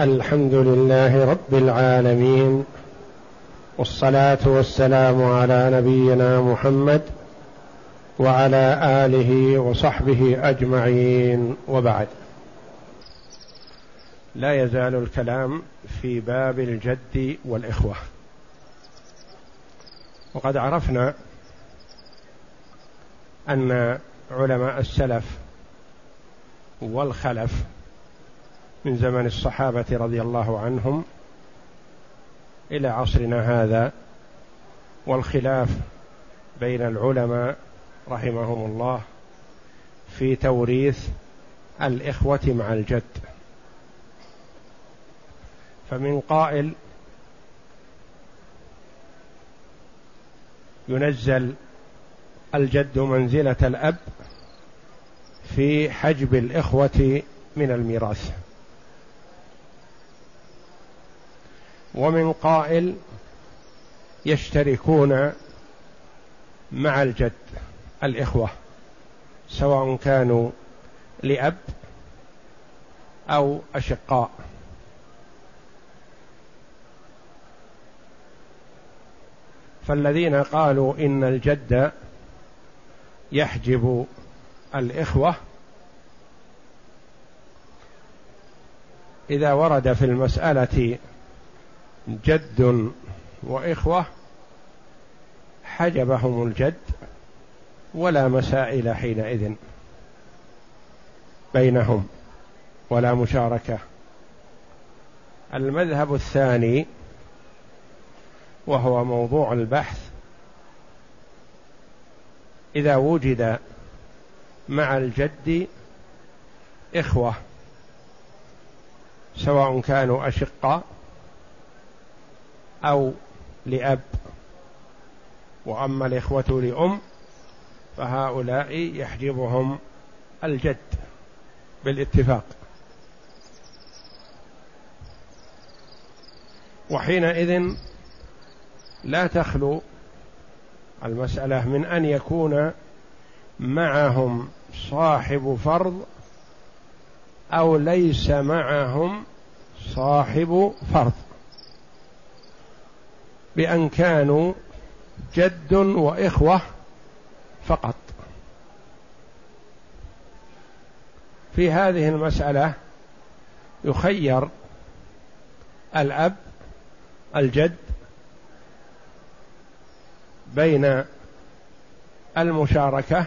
الحمد لله رب العالمين والصلاة والسلام على نبينا محمد وعلى آله وصحبه أجمعين وبعد. لا يزال الكلام في باب الجد والإخوة. وقد عرفنا أن علماء السلف والخلف من زمن الصحابة رضي الله عنهم إلى عصرنا هذا والخلاف بين العلماء رحمهم الله في توريث الإخوة مع الجد. فمن قائل ينزل الجد منزلة الأب في حجب الإخوة من الميراث. ومن قائل يشتركون مع الجد الإخوة سواء كانوا لأب أو أشقاء. فالذين قالوا إن الجد يحجب الإخوة إذا ورد في المسألة جد وإخوة حجبهم الجد ولا مسائل حينئذ بينهم ولا مشاركة. المذهب الثاني وهو موضوع البحث. إذا وجد مع الجد إخوة سواء كانوا أشقاء أو لأب وأما الإخوة لأم فهؤلاء يحجبهم الجد بالاتفاق. وحينئذ لا تخلو المسألة من أن يكون معهم صاحب فرض أو ليس معهم صاحب فرض. بأن كانوا جد وإخوة فقط. في هذه المسألة يخير الأب الجد بين المشاركة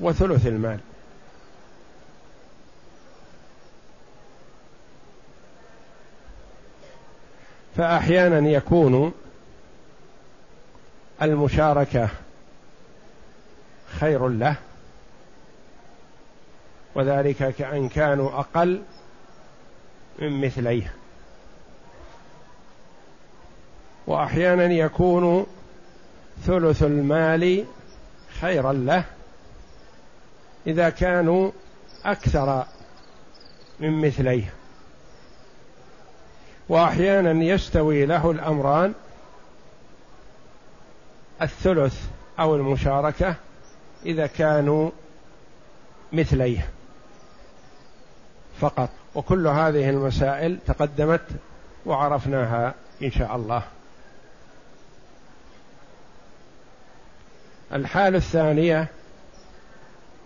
وثلث المال. فأحيانا يكون المشاركة خير له وذلك كأن كانوا أقل من مثليه. وأحيانا يكون ثلث المال خيرا له إذا كانوا أكثر من مثليه. وأحيانا يستوي له الأمران الثلث أو المشاركة إذا كانوا مثليه فقط. وكل هذه المسائل تقدمت وعرفناها إن شاء الله. الحالة الثانية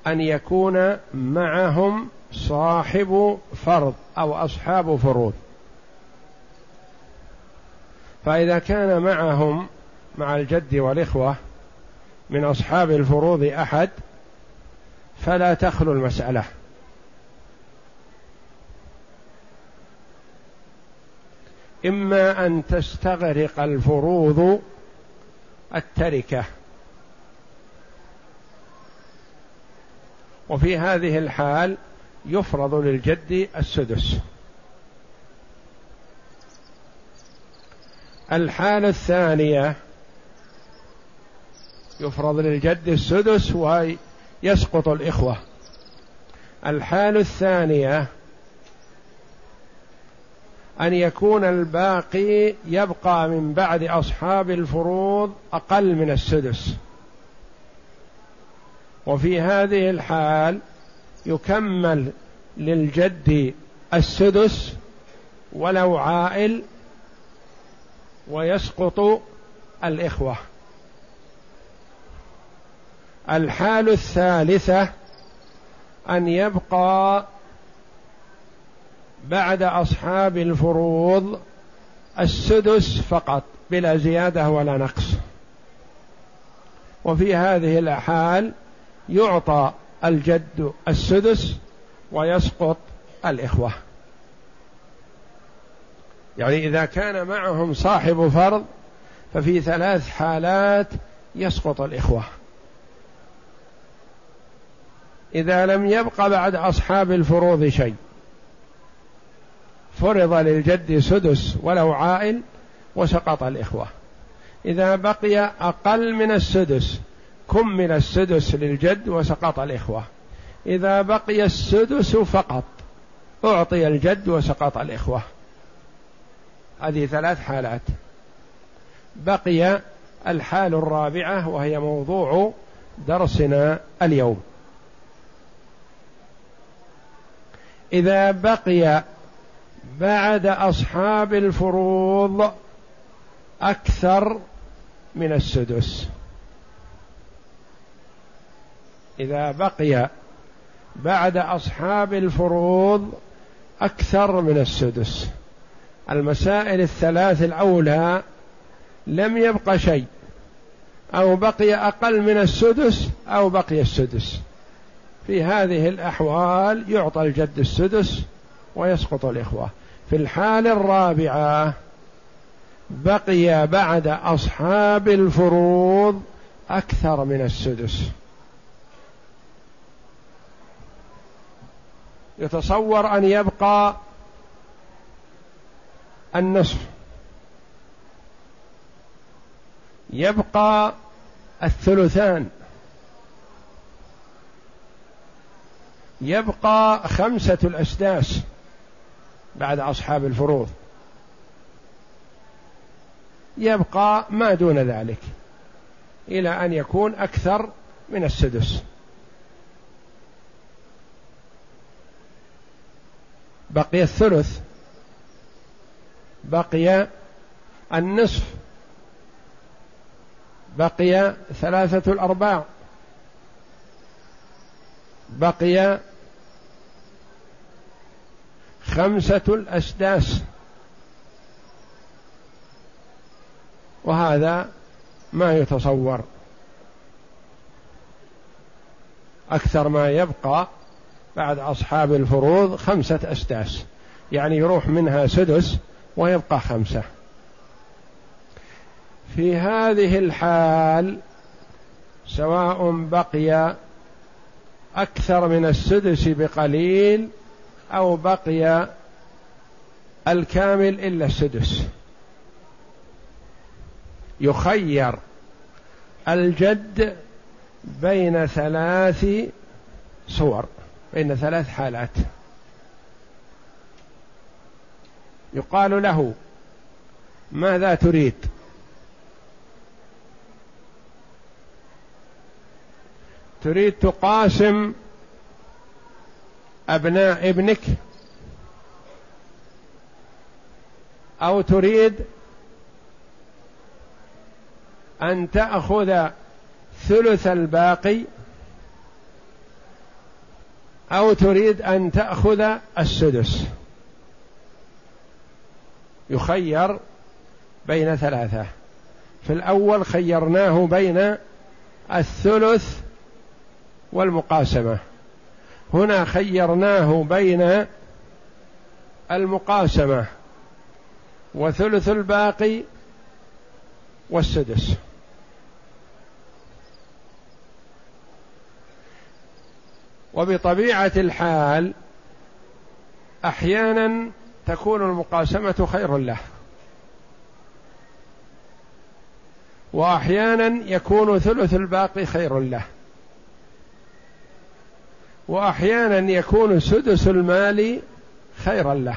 أن يكون معهم صاحب فرض أو أصحاب فروض. فإذا كان معهم مع الجد والإخوة من أصحاب الفروض أحد فلا تخلو المسألة. إما أن تستغرق الفروض التركة. وفي هذه الحال يفرض للجد السدس. الحالة الثانية يفرض للجد السدس ويسقط الإخوة. الحالة الثانية أن يكون الباقي يبقى من بعد أصحاب الفروض أقل من السدس. وفي هذه الحال يكمل للجد السدس ولو عائل ويسقط الإخوة. الحال الثالثة أن يبقى بعد أصحاب الفروض السدس فقط بلا زيادة ولا نقص. وفي هذه الحال يعطى الجد السدس ويسقط الإخوة. يعني إذا كان معهم صاحب فرض ففي ثلاث حالات يسقط الإخوة. إذا لم يبق بعد أصحاب الفروض شيء فرض للجد سدس ولو عائل وسقط الإخوة. إذا بقي أقل من السدس كمل السدس للجد وسقط الإخوة. إذا بقي السدس فقط أعطي الجد وسقط الإخوة. هذه ثلاث حالات. بقي الحال الرابعة وهي موضوع درسنا اليوم. إذا بقي بعد أصحاب الفروض أكثر من السدس. إذا بقي بعد أصحاب الفروض أكثر من السدس. المسائل الثلاث الأولى لم يبق شيء أو بقي أقل من السدس أو بقي السدس. في هذه الأحوال يعطى الجد السدس ويسقط الإخوة. في الحال الرابعة بقي بعد أصحاب الفروض أكثر من السدس. يتصور أن يبقى النصف. يبقى الثلثان. يبقى خمسة الأسداس بعد أصحاب الفروض. يبقى ما دون ذلك إلى أن يكون أكثر من السدس. بقي الثلث. بقي النصف. بقي ثلاثة الأرباع. بقي خمسة الأسداس. وهذا ما يتصور. أكثر ما يبقى بعد أصحاب الفروض خمسة أسداس. يعني يروح منها سدس ويبقى خمسة. في هذه الحال سواء بقي أكثر من السدس بقليل أو بقي الكامل إلا السدس. يخير الجد بين ثلاث صور بين ثلاث حالات. يقال له ماذا تريد؟ تريد تقاسم أبناء ابنك؟ أو تريد أن تأخذ ثلث الباقي؟ أو تريد أن تأخذ السدس؟ يخير بين ثلاثة. في الأول خيرناه بين الثلث والمقاسمة. هنا خيرناه بين المقاسمة وثلث الباقي والسدس. وبطبيعة الحال أحيانا تكون المقاسمة خير له. وأحيانا يكون ثلث الباقي خير له. وأحيانا يكون سدس المال خيرا له.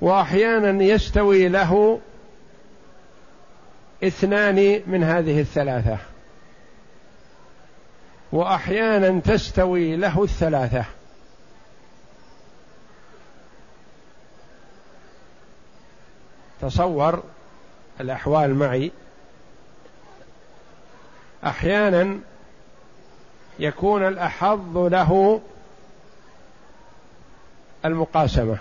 وأحيانا يستوي له اثنان من هذه الثلاثة. وأحيانا تستوي له الثلاثة. تصور الأحوال معي. أحيانا يكون الأحظ له المقاسمة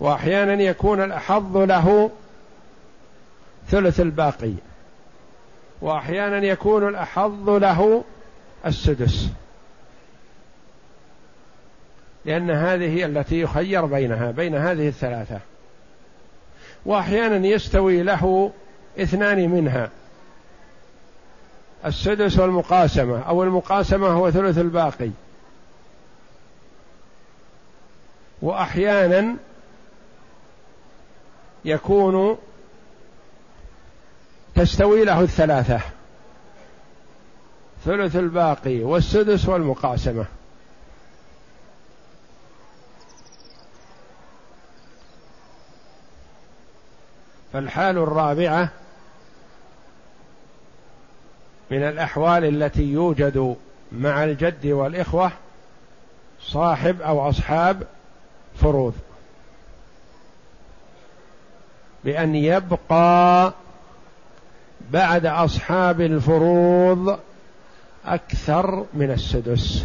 وأحيانا يكون الأحظ له ثلث الباقي وأحيانا يكون الأحظ له السدس. لأن هذه التي يخير بينها بين هذه الثلاثة. وأحيانا يستوي له اثنان منها. السدس والمقاسمة. أو المقاسمة هو ثلث الباقي. وأحيانا يكون تستوي له الثلاثة. ثلث الباقي. والسدس والمقاسمة. فالحال الرابعة من الأحوال التي يوجد مع الجد والإخوة صاحب أو أصحاب فروض. بأن يبقى بعد أصحاب الفروض أكثر من السدس.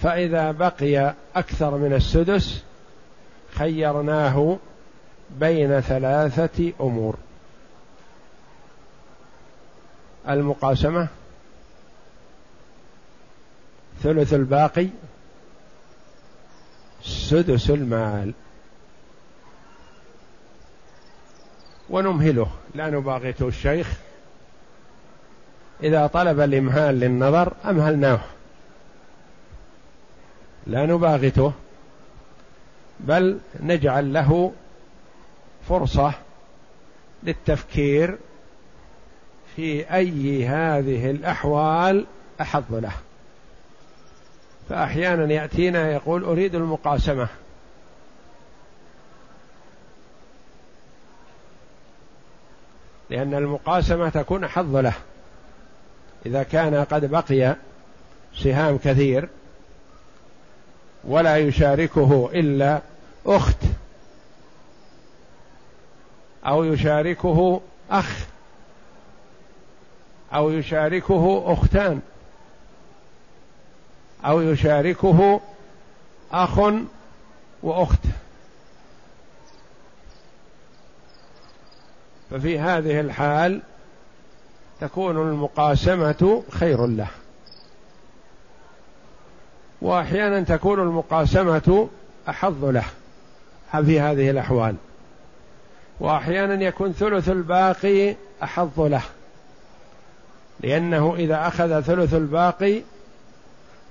فإذا بقي أكثر من السدس خيرناه بين ثلاثة أمور. المقاسمة ثلث الباقي سدس المال. ونمهله. لا نباغته الشيخ. إذا طلب الإمهال للنظر أمهلناه. لا نباغته. بل نجعل له فرصة للتفكير في أي هذه الأحوال أحظ له. فأحيانا يأتينا يقول أريد المقاسمة. لأن المقاسمة تكون حظ له. إذا كان قد بقي سهام كثير ولا يشاركه إلا أخت. أو يشاركه أخ. أو يشاركه أختان. أو يشاركه أخ وأخت. ففي هذه الحال تكون المقاسمة خير له. وأحيانا تكون المقاسمة أحظ له. في هذه الأحوال. وأحيانا يكون ثلث الباقي أحظ له. لأنه إذا أخذ ثلث الباقي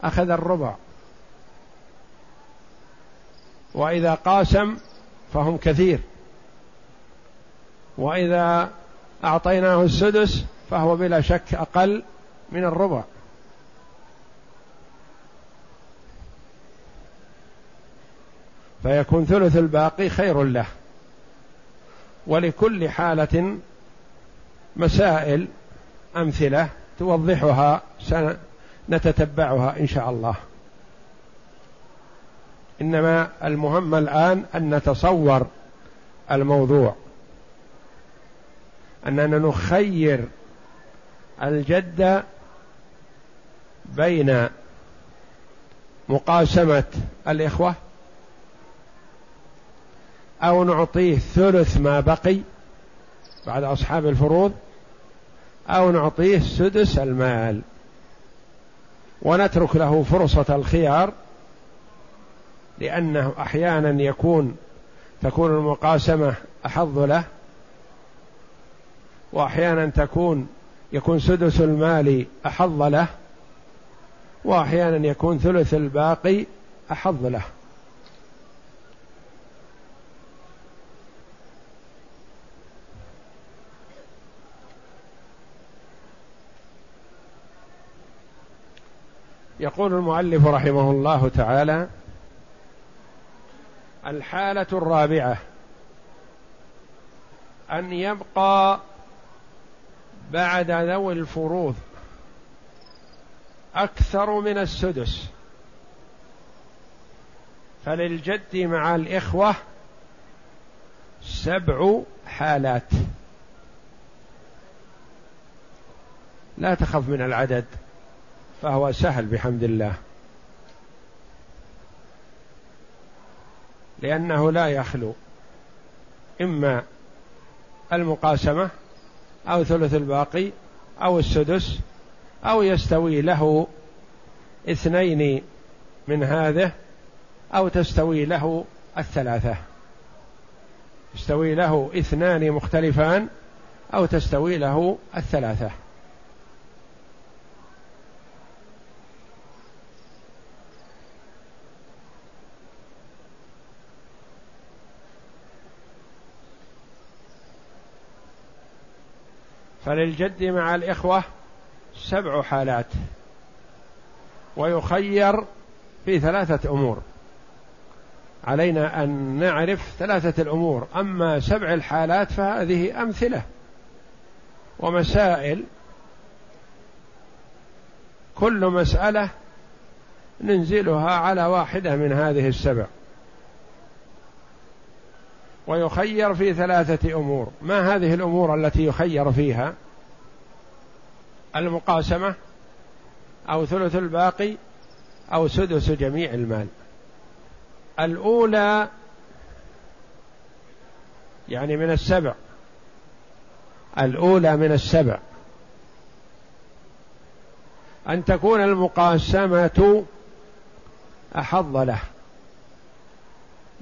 أخذ الربع. وإذا قاسم فهم كثير. وإذا أعطيناه السدس فهو بلا شك أقل من الربع. فيكون ثلث الباقي خير له. ولكل حالة مسائل أمثلة توضحها سنتتبعها إن شاء الله. إنما المهم الآن أن نتصور الموضوع. أننا نخير الجد بين مقاسمة الإخوة أو نعطيه ثلث ما بقي بعد أصحاب الفروض أو نعطيه سدس المال. ونترك له فرصة الخيار لأنه أحيانا يكون تكون المقاسمة أحظ له وأحيانا تكون يكون سدس المال أحظ له وأحيانا يكون ثلث الباقي أحظ له. يقول المؤلف رحمه الله تعالى الحالة الرابعة أن يبقى بعد ذوي الفروض أكثر من السدس. فللجد مع الإخوة سبع حالات. لا تخف من العدد. فهو سهل بحمد الله. لأنه لا يخلو. إما المقاسمة أو ثلث الباقي أو السدس أو يستوي له اثنين من هذه أو تستوي له الثلاثة. يستوي له اثنان مختلفان أو تستوي له الثلاثة. فللجد مع الإخوة سبع حالات ويخير في ثلاثة أمور. علينا أن نعرف ثلاثة الأمور أما سبع الحالات فهذه أمثلة. ومسائل كل مسألة ننزلها على واحدة من هذه السبع. ويخير في ثلاثة أمور. ما هذه الأمور التي يخير فيها؟ المقاسمة أو ثلث الباقي أو سدس جميع المال. الأولى يعني من السبع. الأولى من السبع. أن تكون المقاسمة أحظ له.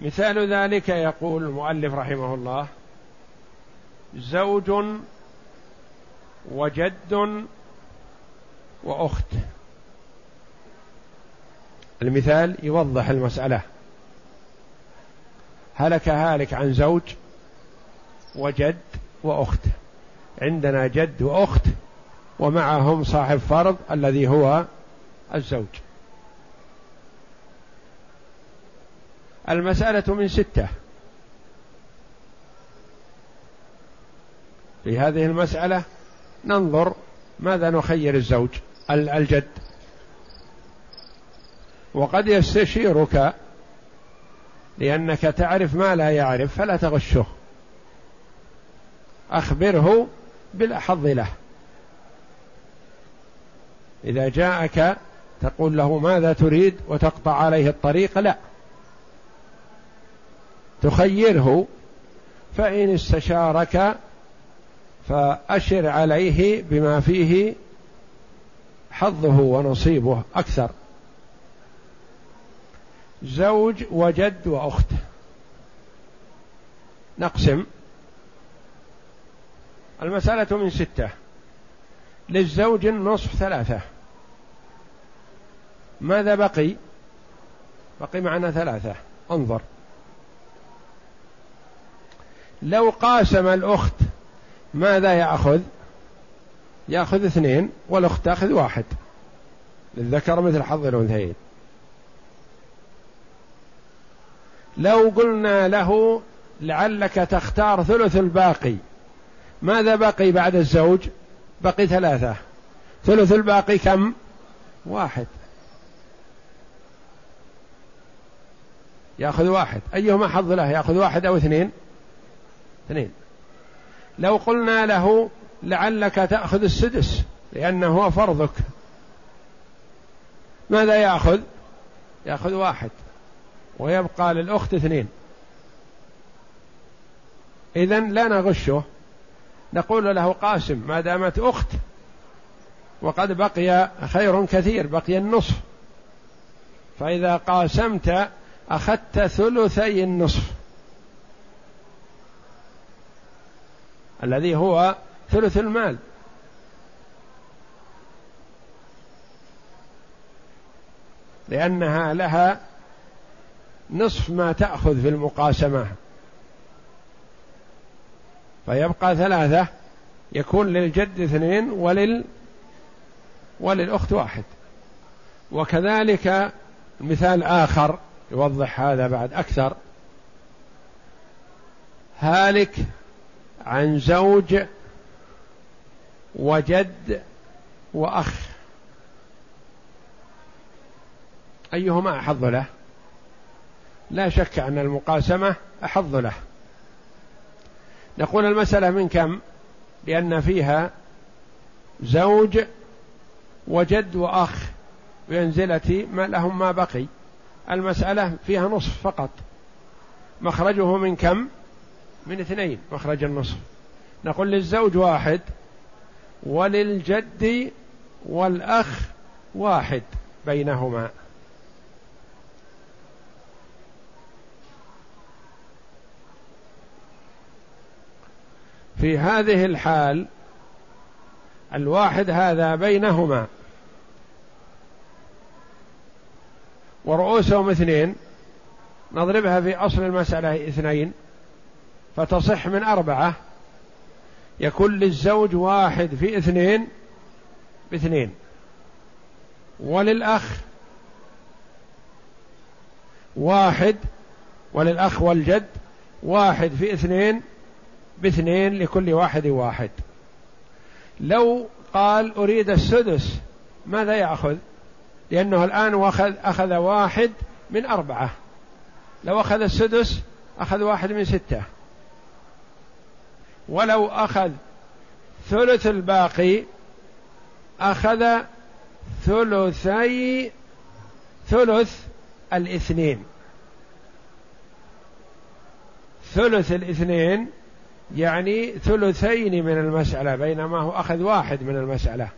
مثال ذلك يقول المؤلف رحمه الله زوج وجد وأخت. المثال يوضح المسألة. هلك هالك عن زوج وجد وأخت. عندنا جد وأخت ومعهم صاحب فرض الذي هو الزوج. المسألة من ستة. في هذه المسألة ننظر ماذا نخير الزوج الجد. وقد يستشيرك لأنك تعرف ما لا يعرف فلا تغشه. أخبره بالأحظ له. إذا جاءك تقول له ماذا تريد وتقطع عليه الطريق لا. تخيره فإن استشارك فأشر عليه بما فيه حظه ونصيبه أكثر. زوج وجد وأخت. نقسم. المسألة من ستة. للزوج النصف ثلاثة. ماذا بقي؟ بقي معنا ثلاثة. انظر. لو قاسم الأخت ماذا يأخذ؟ يأخذ اثنين والأخت تأخذ واحد. للذكر مثل حظ الأنثيين. لو قلنا له لعلك تختار ثلث الباقي. ماذا بقي بعد الزوج؟ بقي ثلاثة. ثلث الباقي كم؟ واحد. يأخذ واحد. أيهما حظ له؟ يأخذ واحد أو اثنين؟ اثنين. لو قلنا له لعلك تأخذ السدس لأنه هو فرضك. ماذا يأخذ؟ يأخذ واحد ويبقى للأخت اثنين. إذا لا نغشه. نقول له قاسم ما دامت أخت وقد بقي خير كثير بقي النصف. فإذا قاسمت أخذت ثلثي النصف. الذي هو ثلث المال. لأنها لها نصف ما تأخذ في المقاسمة. فيبقى ثلاثة يكون للجد اثنين ولل وللأخت واحد. وكذلك مثال آخر يوضح هذا بعد أكثر. هالك عن زوج وجد وأخ. أيهما أحظ له؟ لا شك أن المقاسمة أحظ له. نقول المسألة من كم؟ لأن فيها زوج وجد وأخ بمنزلة ما لهم ما بقي. المسألة فيها نصف فقط. مخرجه من كم؟ من اثنين مخرج النصف. نقول للزوج واحد وللجد والأخ واحد بينهما. في هذه الحال الواحد هذا بينهما. ورؤوسهم اثنين نضربها في أصل المسألة اثنين. فتصح من أربعة. يكون للزوج واحد في اثنين باثنين. وللأخ واحد وللأخ والجد واحد في اثنين باثنين لكل واحد واحد. لو قال أريد السدس ماذا يأخذ؟ لأنه الآن أخذ, أخذ واحد من أربعة. لو أخذ السدس أخذ واحد من ستة. ولو أخذ ثلث الباقي أخذ ثلثي ثلث الاثنين. ثلث الاثنين يعني ثلثين من المسألة بينما هو أخذ واحد من المسألة.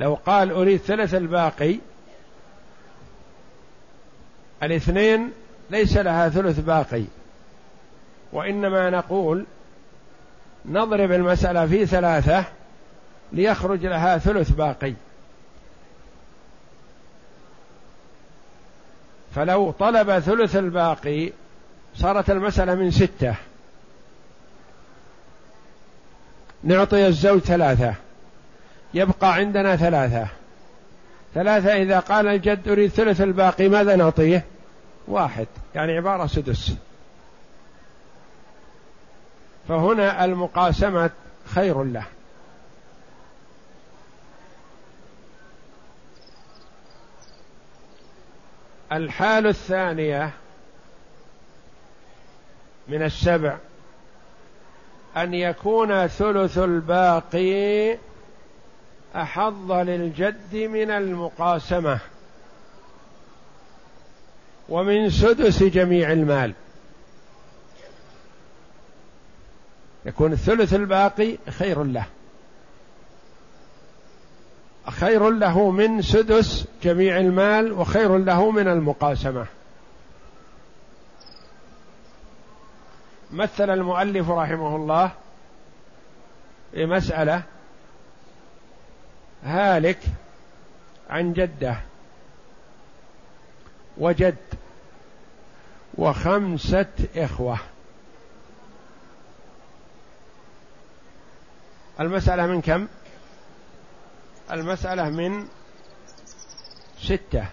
لو قال أريد ثلث الباقي الاثنين ليس لها ثلث باقي. وإنما نقول نضرب المسألة في ثلاثة ليخرج لها ثلث باقي. فلو طلب ثلث الباقي صارت المسألة من ستة. نعطي الزوج ثلاثة. يبقى عندنا ثلاثة. ثلاثة إذا قال الجد أريد ثلث الباقي ماذا نعطيه؟ واحد يعني عبارة سدس. فهنا المقاسمة خير له. الحال الثانية من السبع أن يكون ثلث الباقي أحظ للجد من المقاسمة. ومن سدس جميع المال. يكون الثلث الباقي خير له. خير له من سدس جميع المال وخير له من المقاسمة. مثل المؤلف رحمه الله بمساله هالك عن جده. وجد وخمسة إخوة. المسألة من كم؟ المسألة من ستة.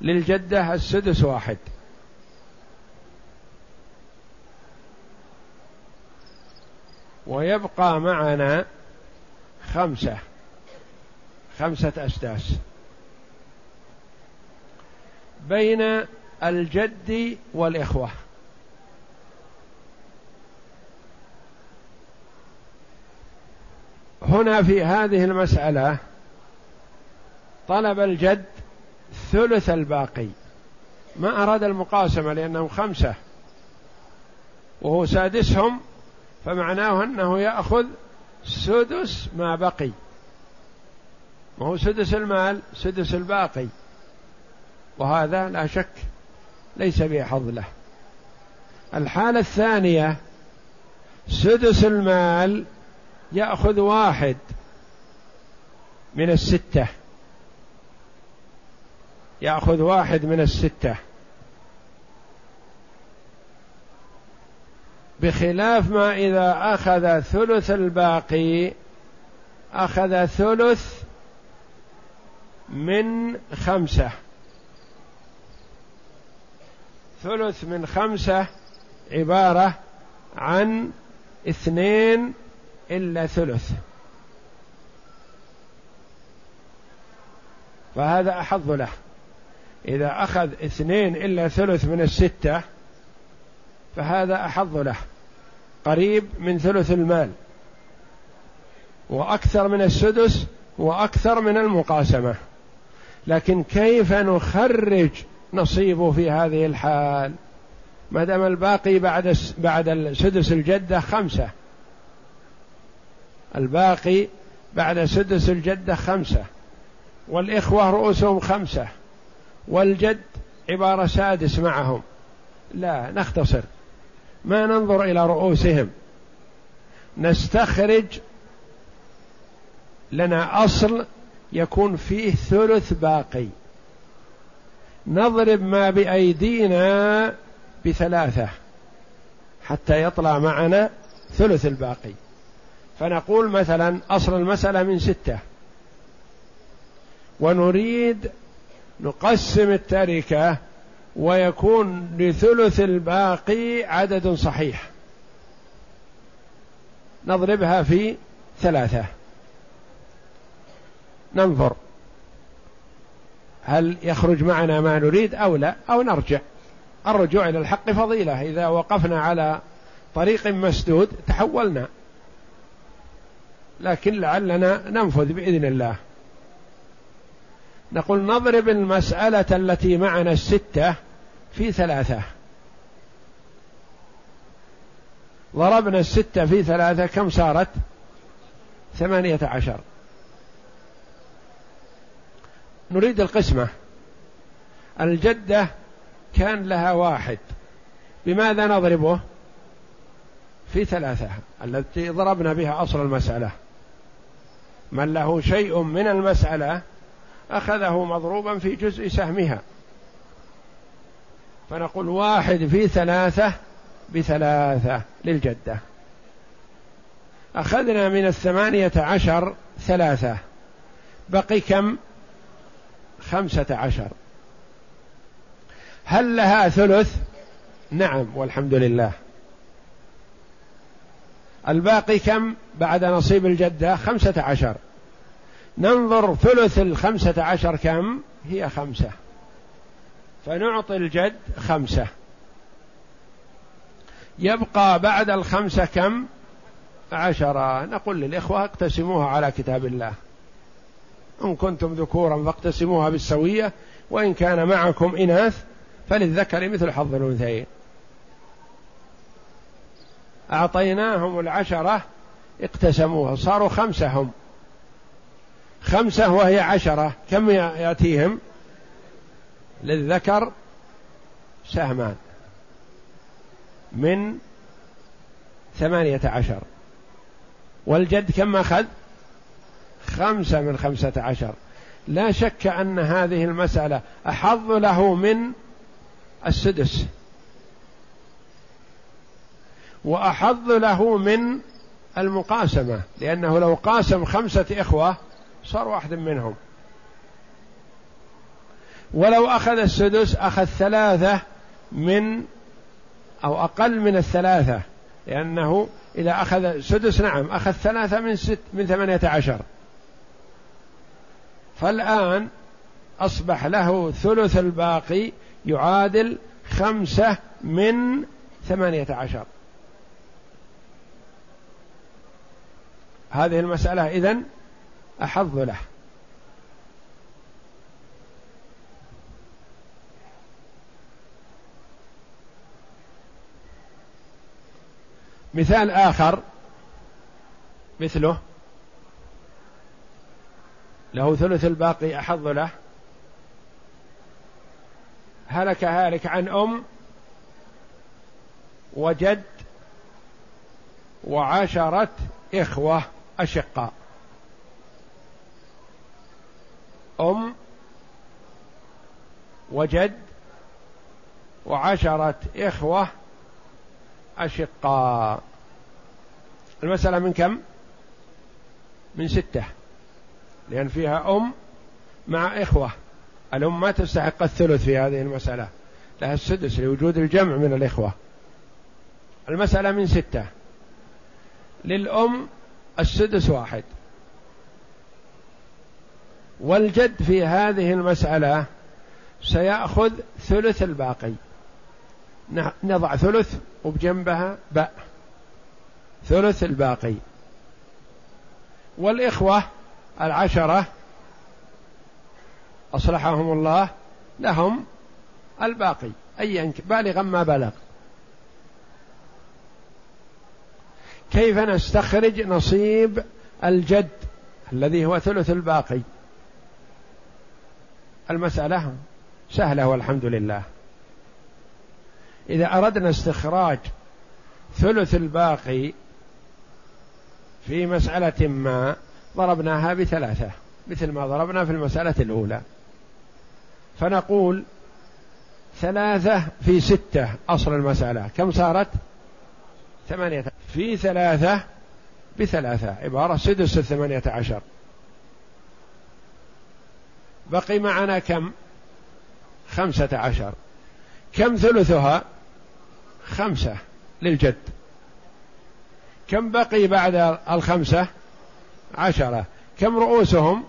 للجدة السدس واحد. ويبقى معنا خمسة. خمسة أسداس. بين الجد والإخوة. هنا في هذه المسألة طلب الجد ثلث الباقي. ما أراد المقاسمة لأنهم خمسة. وهو سادسهم فمعناه أنه يأخذ سدس ما بقي. ما هو سدس المال سدس الباقي. وهذا لا شك ليس بحظ له. الحالة الثانية سدس المال يأخذ واحد من الستة. يأخذ واحد من الستة. بخلاف ما إذا أخذ ثلث الباقي أخذ ثلث من خمسة. ثلث من خمسة عبارة عن اثنين إلا ثلث. فهذا أحظ له. إذا أخذ اثنين إلا ثلث من الستة فهذا أحظ له. قريب من ثلث المال وأكثر من السدس وأكثر من المقاسمة. لكن كيف نخرج نصيبه في هذه الحال. ما دام الباقي بعد بعد سدس الجدة خمسة. الباقي بعد سدس الجدة خمسة. والإخوة رؤوسهم خمسة. والجد عبارة سادس معهم. لا نختصر. ما ننظر إلى رؤوسهم. نستخرج لنا أصل يكون فيه ثلث باقي. نضرب ما بأيدينا بثلاثة حتى يطلع معنا ثلث الباقي. فنقول مثلا أصل المسألة من ستة. ونريد نقسم التركة ويكون لثلث الباقي عدد صحيح. نضربها في ثلاثة. ننظر. هل يخرج معنا ما نريد أو لا أو نرجع. الرجوع إلى الحق فضيلة. إذا وقفنا على طريق مسدود تحولنا. لكن لعلنا ننفذ بإذن الله. نقول نضرب المسألة التي معنا الستة في ثلاثة. ضربنا الستة في ثلاثة كم صارت؟ ثمانية عشر. نريد القسمة. الجدة كان لها واحد. بماذا نضربه؟ في ثلاثة التي ضربنا بها أصل المسألة. من له شيء من المسألة أخذه مضروبا في جزء سهمها. فنقول واحد في ثلاثة بثلاثة للجدة. أخذنا من الثمانية عشر ثلاثة. بقي كم؟ خمسة عشر. هل لها ثلث؟ نعم والحمد لله. الباقي كم بعد نصيب الجدة؟ خمسة عشر. ننظر ثلث الخمسة عشر كم؟ هي خمسة. فنعطي الجد خمسة. يبقى بعد الخمسة كم؟ عشرة. نقول للإخوة اقتسموها على كتاب الله. إن كنتم ذكورا فاقتسموها بالسوية وإن كان معكم إناث فللذكر مثل حظ الأنثيين. أعطيناهم العشرة اقتسموها. صاروا خمسة هم خمسة وهي عشرة. كم يأتيهم؟ للذكر سهمان. من ثمانية عشر. والجد كم أخذ؟ خمسة من خمسة عشر. لا شك أن هذه المسألة أحظ له من السدس. وأحظ له من المقاسمة لأنه لو قاسم خمسة إخوة صار واحد منهم. ولو أخذ السدس أخذ ثلاثة من أو أقل من الثلاثة لأنه إذا أخذ سدس نعم أخذ ثلاثة من ست من ثمانية عشر. فالآن أصبح له ثلث الباقي يعادل خمسة من ثمانية عشر. هذه المسألة إذن أحظ له. مثال آخر مثله له ثلث الباقي أحظ له. هلك هالك عن أم وجد وعشرة إخوة أشقاء. أم وجد وعشرة إخوة أشقاء. المسألة من كم؟ من ستة. لأن فيها أم مع إخوة. الأم ما تستحق الثلث في هذه المسألة. لها السدس لوجود الجمع من الإخوة. المسألة من ستة. للأم السدس واحد. والجد في هذه المسألة سيأخذ ثلث الباقي. نضع ثلث وبجنبها باء. ثلث الباقي. والإخوة العشرة أصلحهم الله لهم الباقي. أيا بالغا ما بلغ. كيف نستخرج نصيب الجد الذي هو ثلث الباقي؟ المسألة سهلة والحمد لله. إذا أردنا استخراج ثلث الباقي في مسألة ما ضربناها بثلاثة مثل ما ضربنا في المسألة الأولى. فنقول ثلاثة في ستة أصل المسألة. كم صارت؟ ثمانية. في ثلاثة بثلاثة. عبارة سدس الثمانية عشر. بقي معنا كم؟ خمسة عشر. كم ثلثها؟ خمسة للجد. كم بقي بعد الخمسة؟ عشرة. كم رؤوسهم؟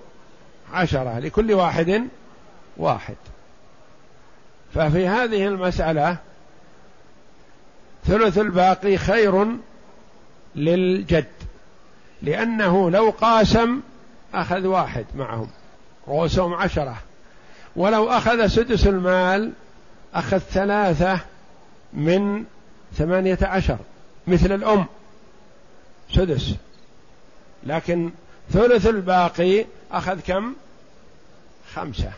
عشرة. لكل واحد واحد. ففي هذه المسألة ثلث الباقي خير للجد لأنه لو قاسم أخذ واحد معهم. رؤوسهم عشرة. ولو أخذ سدس المال أخذ ثلاثة من ثمانية عشر مثل الأم. سدس. لكن ثلث الباقي أخذ كم؟ خمسة.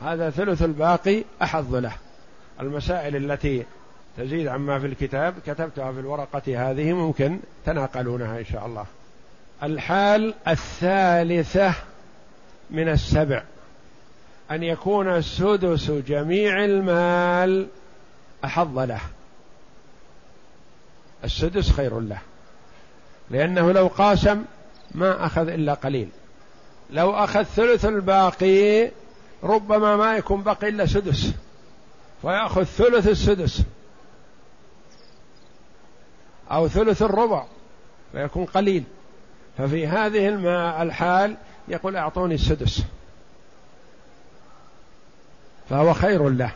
هذا ثلث الباقي أحظ له. المسائل التي تزيد عما في الكتاب كتبتها في الورقة هذه ممكن تناقلونها إن شاء الله. الحال الثالثة من السبع. أن يكون سدس جميع المال أحظ له. السدس خير له. لأنه لو قاسم ما أخذ إلا قليل. لو أخذ ثلث الباقي ربما ما يكون بقي إلا سدس فيأخذ ثلث السدس أو ثلث الربع فيكون قليل. ففي هذه الحال يقول أعطوني السدس فهو خير له.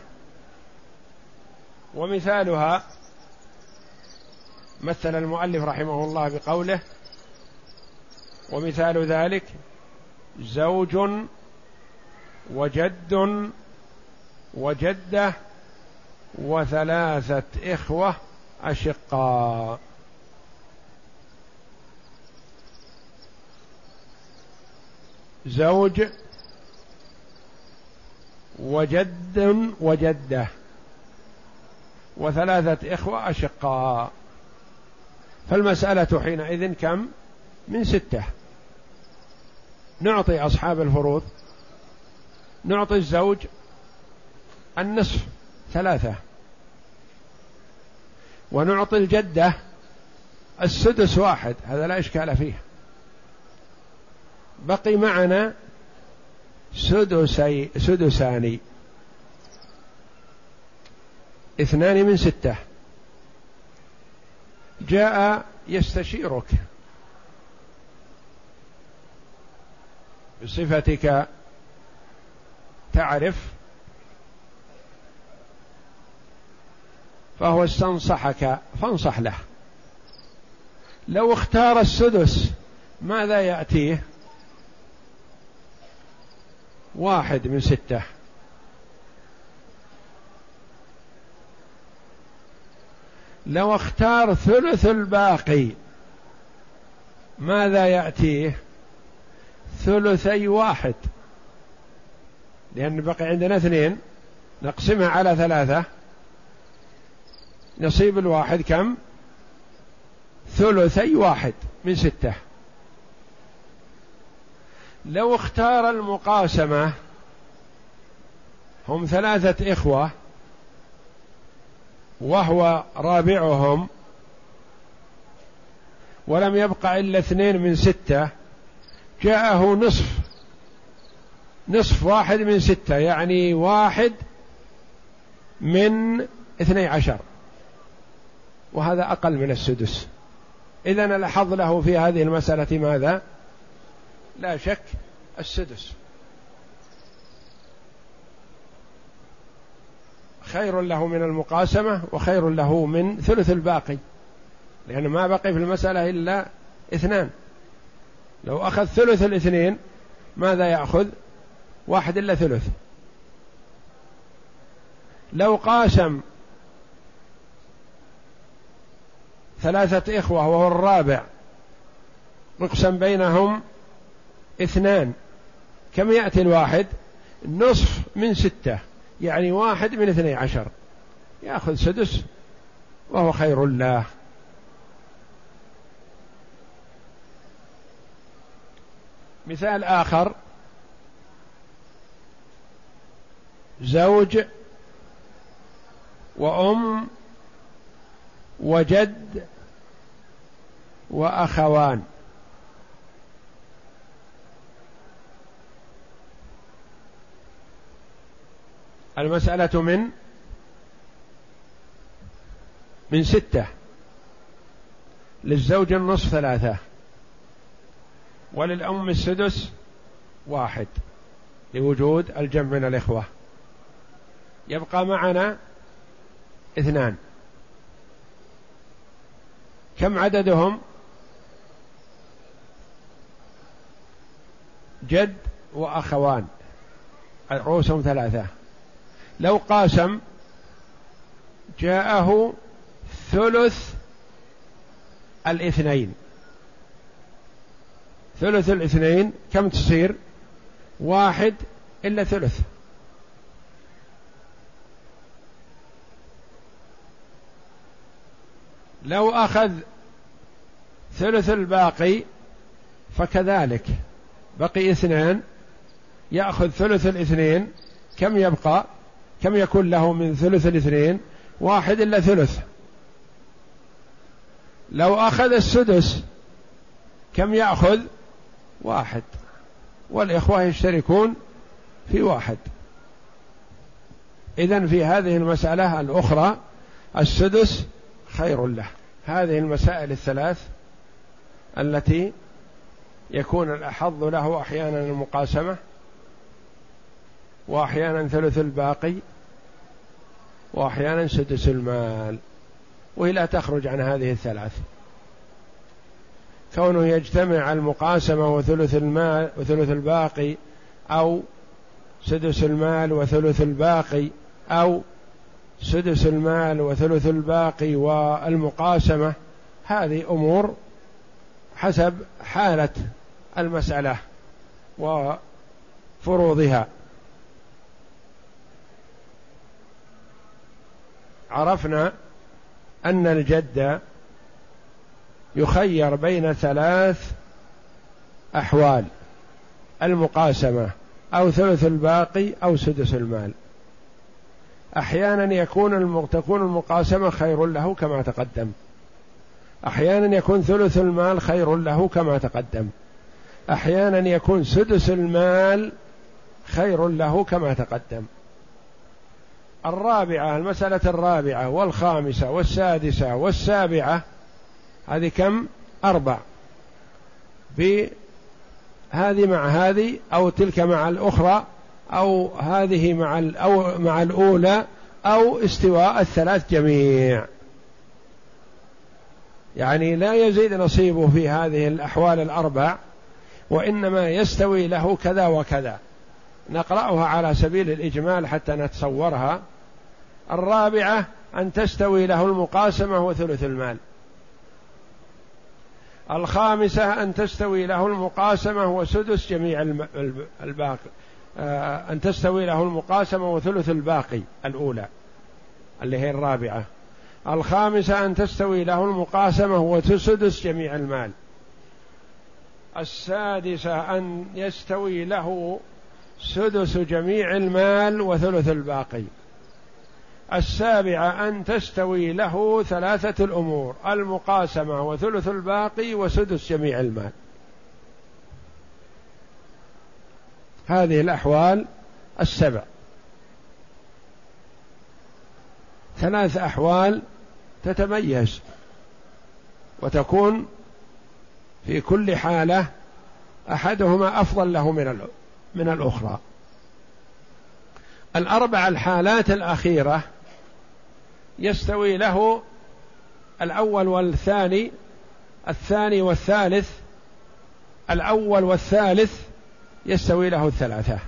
ومثالها مثل المؤلف رحمه الله بقوله ومثال ذلك زوج وجد وجدة وثلاثة إخوة أشقاء. زوج وجد وجدة وثلاثة إخوة أشقاء. فالمسألة حينئذ كم؟ من ستة. نعطي أصحاب الفروض نعطي الزوج النصف ثلاثة. ونعطي الجدة السدس واحد هذا لا إشكال فيه. بقي معنا سدسي سدسان اثنان من ستة. جاء يستشيرك بصفتك تعرف فهو استنصحك فانصح له. لو اختار السدس ماذا يأتيه؟ واحد من ستة. لو اختار ثلث الباقي ماذا يأتيه؟ ثلثي واحد. لأن بقي عندنا اثنين نقسمها على ثلاثة. نصيب الواحد كم؟ ثلثي واحد من ستة. لو اختار المقاسمة هم ثلاثة إخوة وهو رابعهم. ولم يبقى إلا اثنين من ستة. جاءه نصف. نصف واحد من ستة يعني واحد من اثني عشر. وهذا أقل من السدس. إذا الحظ له في هذه المسألة ماذا؟ لا شك السدس. خير له من المقاسمة وخير له من ثلث الباقي. لأنه ما بقي في المسألة إلا اثنان. لو أخذ ثلث الاثنين ماذا يأخذ؟ واحد إلا ثلث. لو قاسم ثلاثة إخوة وهو الرابع مقسم بينهم اثنان كم يأتي الواحد؟ نصف من ستة. يعني واحد من اثني عشر. يأخذ سدس وهو خير الله مثال آخر. زوج وأم وجد وأخوان. المسألة من من ستة للزوج النصف ثلاثة وللأم السدس واحد لوجود الجمع من الإخوة يبقى معنا اثنان كم عددهم؟ جد وأخوان رؤوسهم ثلاثة. لو قاسم جاءه ثلث الاثنين. ثلث الاثنين كم تصير؟ واحد إلا ثلث. لو أخذ ثلث الباقي فكذلك. بقي اثنان يأخذ ثلث الاثنين كم يبقى؟ كم يكون له من ثلث الاثنين واحد إلا ثلث. لو أخذ السدس كم يأخذ؟ واحد. والإخوة يشتركون في واحد. إذا في هذه المسألة الأخرى السدس خير له. هذه المسائل الثلاث التي يكون الأحظ له أحيانا المقاسمة وأحيانا ثلث الباقي. وأحيانا سدس المال وهي لا تخرج عن هذه الثلاث. كونه يجتمع المقاسمة وثلث المال وثلث الباقي أو سدس المال وثلث الباقي أو سدس المال وثلث الباقي والمقاسمة هذه أمور حسب حالة المسألة وفروضها. عرفنا أن الجد يخير بين ثلاث أحوال المقاسمة أو ثلث الباقي أو سدس المال. أحيانا يكون تكون المقاسمة خير له كما تقدم. أحيانا يكون ثلث المال خير له كما تقدم. أحيانا يكون سدس المال خير له كما تقدم. الرابعة المسألة الرابعة والخامسة والسادسة والسابعة هذه كم؟ أربع. بهذه مع هذه أو تلك مع الأخرى أو هذه مع أو مع الأولى أو استواء الثلاث جميع. يعني لا يزيد نصيبه في هذه الأحوال الأربع وإنما يستوي له كذا وكذا. نقرأها على سبيل الإجمال حتى نتصورها. الرابعة أن تستوي له المقاسمة وثلث المال. الخامسة أن تستوي له المقاسمة وسدس جميع الباقي. آه، أن تستوي له المقاسمة وثلث الباقي الأولى اللي هي الرابعة. الخامسة أن تستوي له المقاسمة وسدس جميع المال. السادسة أن يستوي له سدس جميع المال وثلث الباقي. السابعة أن تستوي له ثلاثة الأمور المقاسمة وثلث الباقي وسدس جميع المال. هذه الأحوال السبع. ثلاث أحوال تتميز وتكون في كل حالة أحدهما أفضل له من من الأخرى. الأربع الحالات الأخيرة يستوي له الأول والثاني الثاني والثالث الأول والثالث يستوي له الثلاثة.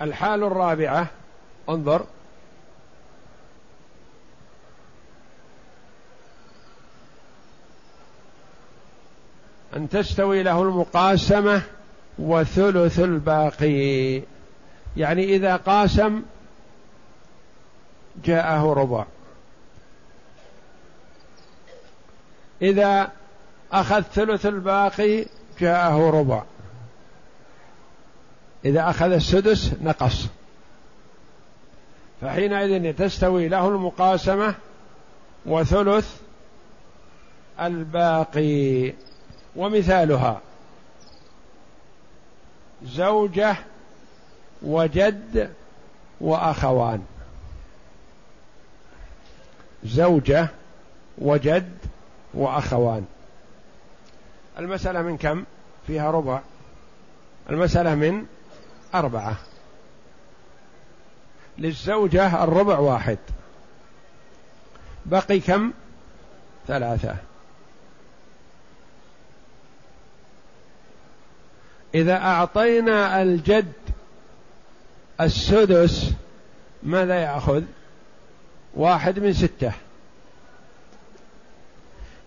الحال الرابعة انظر. أن تستوي له المقاسمة وثلث الباقي. يعني إذا قاسم جاءه ربع. إذا أخذ ثلث الباقي جاءه ربع. إذا أخذ السدس نقص. فحينئذ تستوي له المقاسمة وثلث الباقي. ومثالها زوجة وجد وأخوان. زوجة وجد وأخوان. المسألة من كم؟ فيها ربع. المسألة من أربعة. للزوجة الربع واحد. بقي كم؟ ثلاثة. إذا أعطينا الجد السدس ماذا يأخذ؟ واحد من ستة.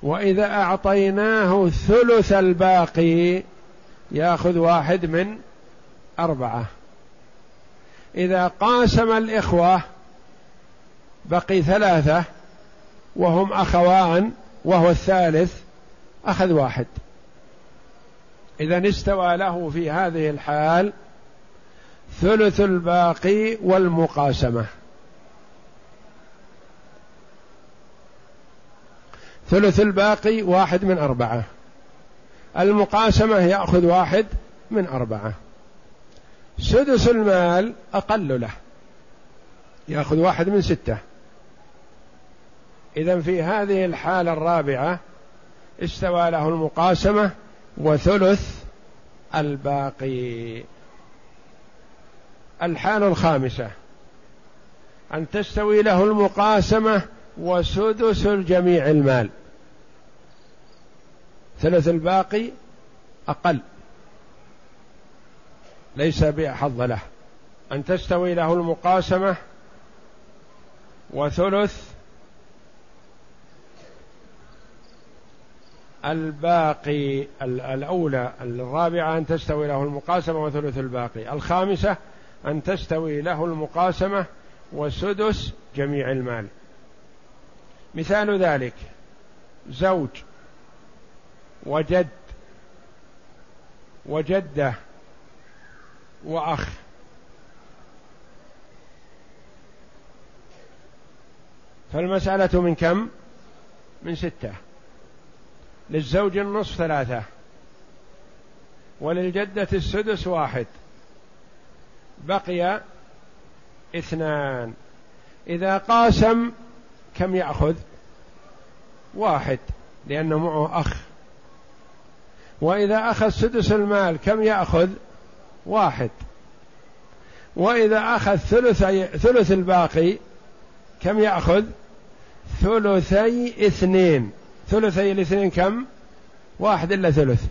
وإذا أعطيناه ثلث الباقي يأخذ واحد من أربعة. إذا قاسم الإخوة بقي ثلاثة وهم أخوان وهو الثالث أخذ واحد. اذا استوى له في هذه الحال ثلث الباقي والمقاسمة. ثلث الباقي واحد من أربعة. المقاسمة يأخذ واحد من أربعة. سدس المال أقل له. يأخذ واحد من ستة. إذا في هذه الحالة الرابعة استوى له المقاسمة وثلث الباقي. الحالة الخامسة. أن تستوي له المقاسمة وسدس الجميع المال. ثلث الباقي أقل. ليس بأحظ له. أن تستوي له المقاسمة وثلث الباقي الأولى الرابعة أن تستوي له المقاسمة وثلث الباقي. الخامسة أن تستوي له المقاسمة وسدس جميع المال. مثال ذلك زوج وجد وجدة وأخ. فالمسألة من كم؟ من ستة. للزوج النصف ثلاثة. وللجدة السدس واحد. بقي اثنان. إذا قاسم كم يأخذ؟ واحد لأنه معه أخ. وإذا أخذ سدس المال كم يأخذ؟ واحد. وإذا أخذ ثلثي ثلث الباقي كم يأخذ؟ ثلثي اثنين. ثلثي الاثنين كم؟ واحد إلا ثلث.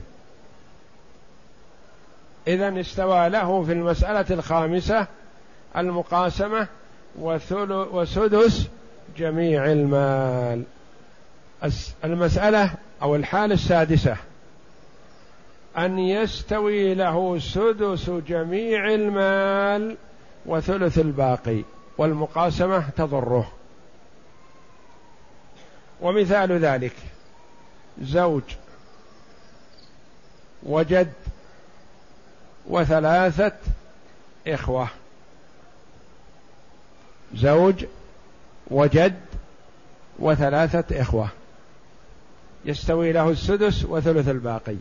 إذا استوى له في المسألة الخامسة المقاسمة وسدس جميع المال. المسألة أو الحالة السادسة. أن يستوي له سدس جميع المال وثلث الباقي. والمقاسمة تضره. ومثال ذلك زوج وجد وثلاثة إخوة زوج وجد وثلاثة إخوة يستوي له السدس وثلث الباقي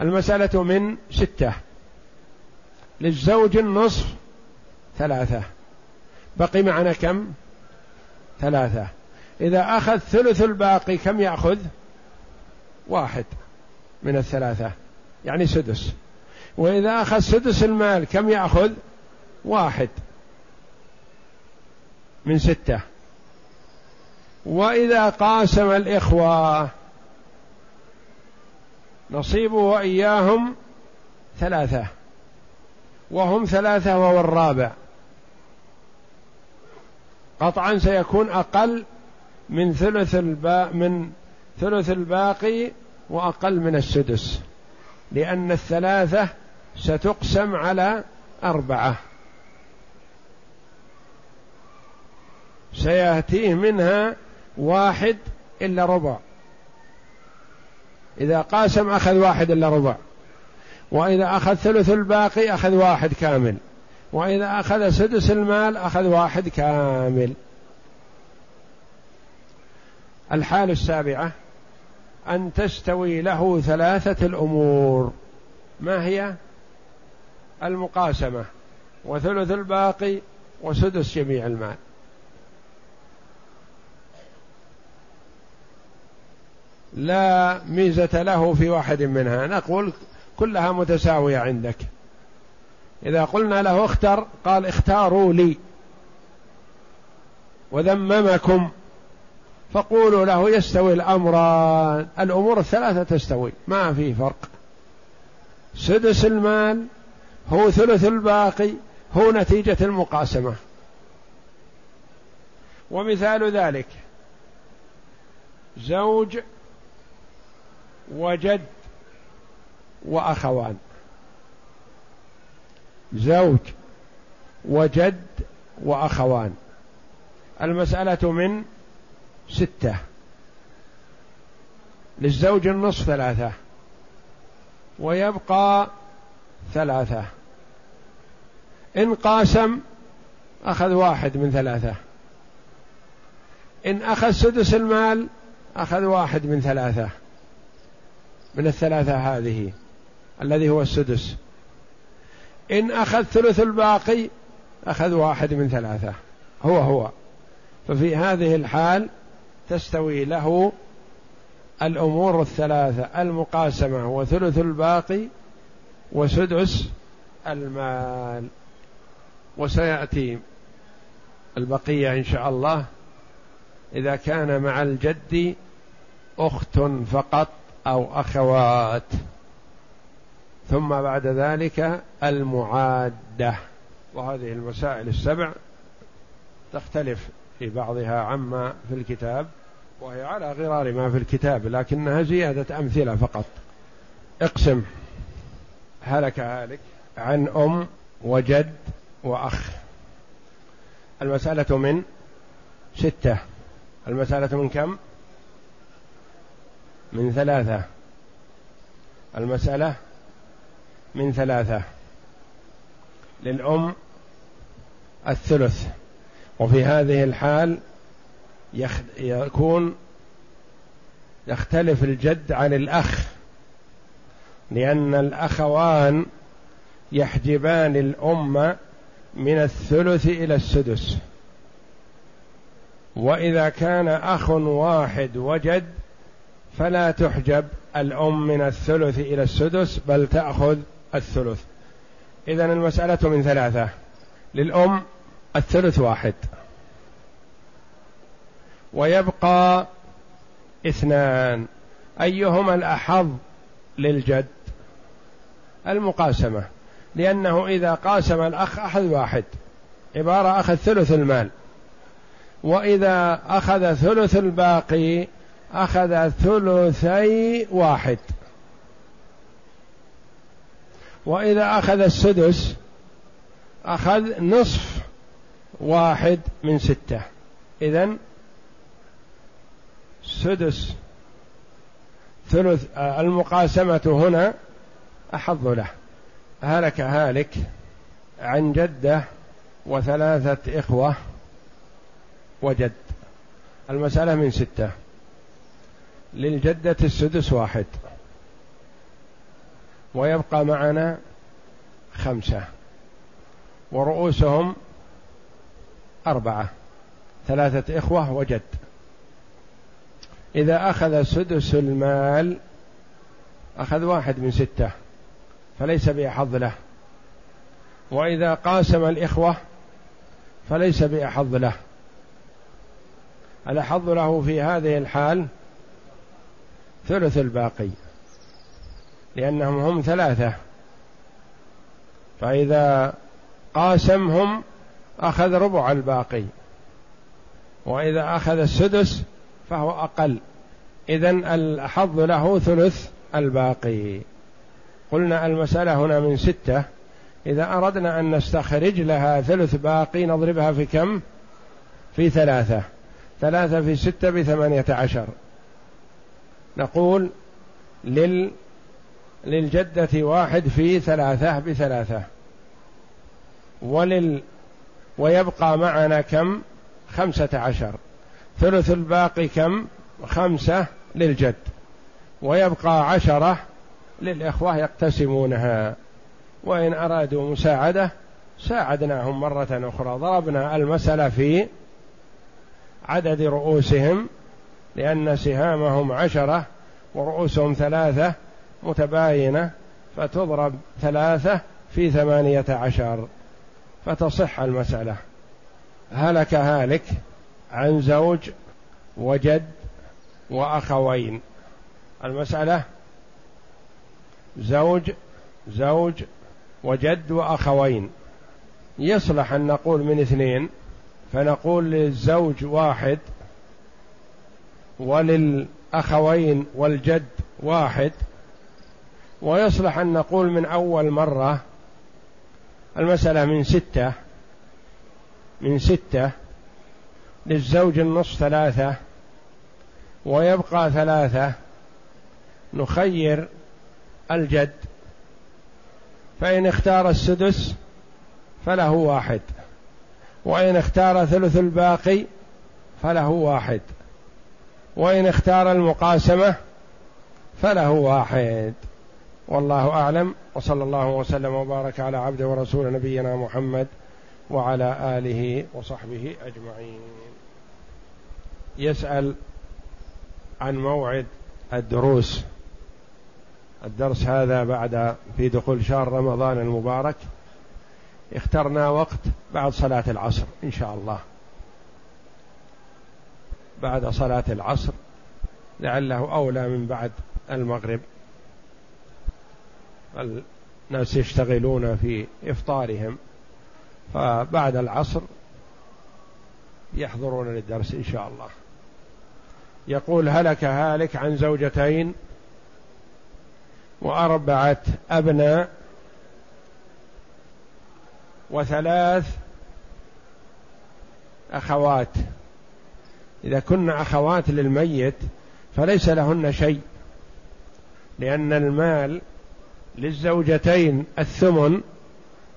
المسألة من ستة للزوج النصف ثلاثة بقي معنا كم؟ ثلاثة إذا أخذ ثلث الباقي كم يأخذ؟ واحد من الثلاثة يعني سدس. وإذا أخذ سدس المال كم يأخذ؟ واحد من ستة. وإذا قاسم الإخوة نصيبه وإياهم ثلاثة وهم ثلاثة وهو الرابع. قطعا سيكون أقل من ثلث البا من ثلث الباقي وأقل من السدس. لأن الثلاثة ستقسم على أربعة. سيأتيه منها واحد إلا ربع. إذا قاسم أخذ واحد إلا ربع. وإذا أخذ ثلث الباقي أخذ واحد كامل. وإذا أخذ سدس المال أخذ واحد كامل. الحال السابعة أن تستوي له ثلاثة الأمور. ما هي؟ المقاسمة وثلث الباقي وسدس جميع المال. لا ميزة له في واحد منها. نقول كلها متساوية عندك. إذا قلنا له اختر قال اختاروا لي. وذممكم. فقولوا له يستوي الأمران. الأمور الثلاثة تستوي. ما في فرق. سدس المال هو ثلث الباقي هو نتيجة المقاسمة. ومثال ذلك. زوج وجد وأخوان. زوج وجد وأخوان. المسألة من ستة. للزوج النصف ثلاثة. ويبقى ثلاثة. إن قاسم أخذ واحد من ثلاثة. إن أخذ سدس المال أخذ واحد من ثلاثة. من الثلاثة هذه الذي هو السدس. إن أخذ ثلث الباقي أخذ واحد من ثلاثة. هو هو. ففي هذه الحال تستوي له الأمور الثلاثة المقاسمة وثلث الباقي وسدس المال. وسيأتي البقية إن شاء الله. إذا كان مع الجد أخت فقط أو أخوات. ثم بعد ذلك المعادة. وهذه المسائل السبع تختلف في بعضها عما في الكتاب. وهي على غرار ما في الكتاب لكنها زيادة أمثلة فقط. اقسم. هلك هالك عن أم وجد وأخ. المسألة من ستة. المسألة من كم؟ من ثلاثة. المسألة من ثلاثة. للأم الثلث. وفي هذه الحال يكون يختلف الجد عن الأخ لأن الأخوان يحجبان الأم من الثلث إلى السدس. وإذا كان أخ واحد وجد فلا تحجب الأم من الثلث إلى السدس بل تأخذ الثلث. إذا المسألة من ثلاثة للأم الثلث واحد. ويبقى اثنان. أيهما الأحظ للجد؟ المقاسمة. لأنه إذا قاسم الأخ أخذ واحد. عبارة أخذ ثلث المال. وإذا أخذ ثلث الباقي أخذ ثلثي واحد. وإذا أخذ السدس أخذ نصف واحد من ستة. إذن سدس. ثلث المقاسمة هنا أحظ له. هلك هالك عن جدة وثلاثة إخوة وجد. المسألة من ستة. للجدة السدس واحد. ويبقى معنا خمسة. ورؤوسهم أربعة. ثلاثة إخوة وجد. إذا أخذ سدس المال أخذ واحد من ستة فليس بأحظ له. وإذا قاسم الإخوة فليس بأحظ له. الأحظ له في هذه الحال ثلث الباقي لأنهم هم ثلاثة. فإذا قاسمهم أخذ ربع الباقي. وإذا أخذ السدس فهو أقل. إذا الحظ له ثلث الباقي. قلنا المسألة هنا من ستة. إذا أردنا أن نستخرج لها ثلث باقي نضربها في كم؟ في ثلاثة. ثلاثة في ستة بثمانية عشر. نقول لل للجدة واحد في ثلاثة بثلاثة. ولل ويبقى معنا كم؟ خمسة عشر. ثلث الباقي كم؟ خمسة للجد. ويبقى عشرة للإخوة يقتسمونها. وإن أرادوا مساعدة ساعدناهم مرة أخرى. ضربنا المسألة في عدد رؤوسهم لأن سهامهم عشرة ورؤوسهم ثلاثة متباينة فتضرب ثلاثة في ثمانية عشر. فتصح المسألة. هلك هالك عن زوج وجد وأخوين. المسألة زوج زوج وجد وأخوين. يصلح أن نقول من اثنين فنقول للزوج واحد وللأخوين والجد واحد. ويصلح أن نقول من أول مرة المسألة من ستة من ستة للزوج النصف ثلاثة ويبقى ثلاثة نخير الجد. فإن اختار السدس فله واحد وإن اختار ثلث الباقي فله واحد وإن اختار المقاسمة فله واحد. والله أعلم وصلى الله وسلم وبارك على عبده ورسول نبينا محمد وعلى آله وصحبه أجمعين. يسأل عن موعد الدروس. الدرس هذا بعد في دخول شهر رمضان المبارك. اخترنا وقت بعد صلاة العصر إن شاء الله. بعد صلاة العصر لعله أولى من بعد المغرب. الناس يشتغلون في إفطارهم. فبعد العصر يحضرون للدرس إن شاء الله. يقول هلك هالك عن زوجتين وأربعة أبناء وثلاث أخوات. إذا كن أخوات للميت فليس لهن شيء لأن المال للزوجتين الثمن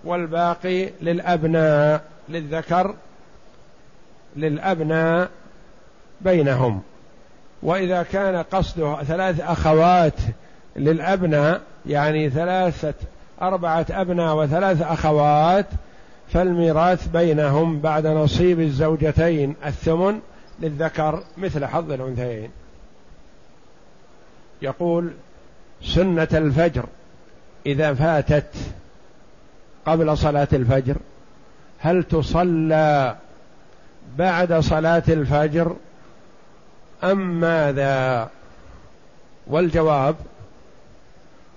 والباقي للأبناء للذكر للأبناء بينهم. وإذا كان قصده ثلاث أخوات للأبناء يعني ثلاثة أربعة أبناء وثلاث أخوات فالميراث بينهم بعد نصيب الزوجتين الثمن للذكر مثل حظ الأنثيين. يقول سنة الفجر إذا فاتت قبل صلاة الفجر؟ هل تصلى بعد صلاة الفجر؟ أم ماذا؟ والجواب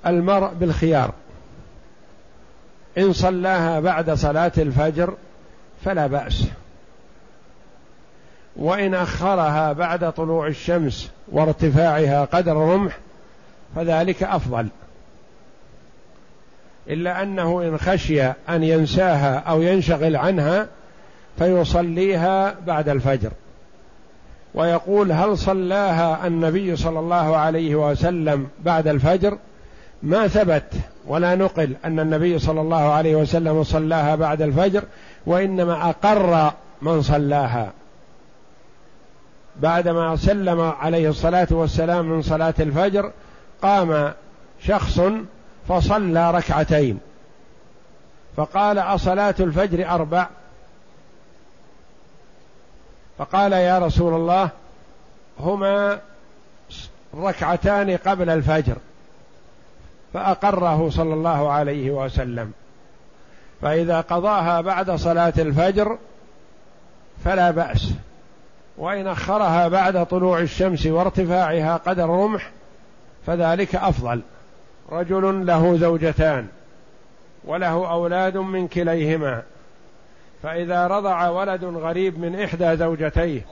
المرء بالخيار. إن صلاها بعد صلاة الفجر فلا بأس. وإن أخرها بعد طلوع الشمس وارتفاعها قدر رمح فذلك أفضل. إلا أنه إن خشي أن ينساها أو ينشغل عنها فيصليها بعد الفجر. ويقول هل صلاها النبي صلى الله عليه وسلم بعد الفجر؟ ما ثبت ولا نقل أن النبي صلى الله عليه وسلم صلاها بعد الفجر وإنما أقر من صلاها. بعدما سلم عليه الصلاة والسلام من صلاة الفجر قام شخص فصلى ركعتين. فقال أصلاة الفجر أربع. فقال يا رسول الله هما ركعتان قبل الفجر. فأقره صلى الله عليه وسلم. فإذا قضاها بعد صلاة الفجر فلا بأس. وإن أخرها بعد طلوع الشمس وارتفاعها قدر رمح فذلك أفضل. رجل له زوجتان وله أولاد من كليهما فإذا رضع ولد غريب من إحدى زوجتيه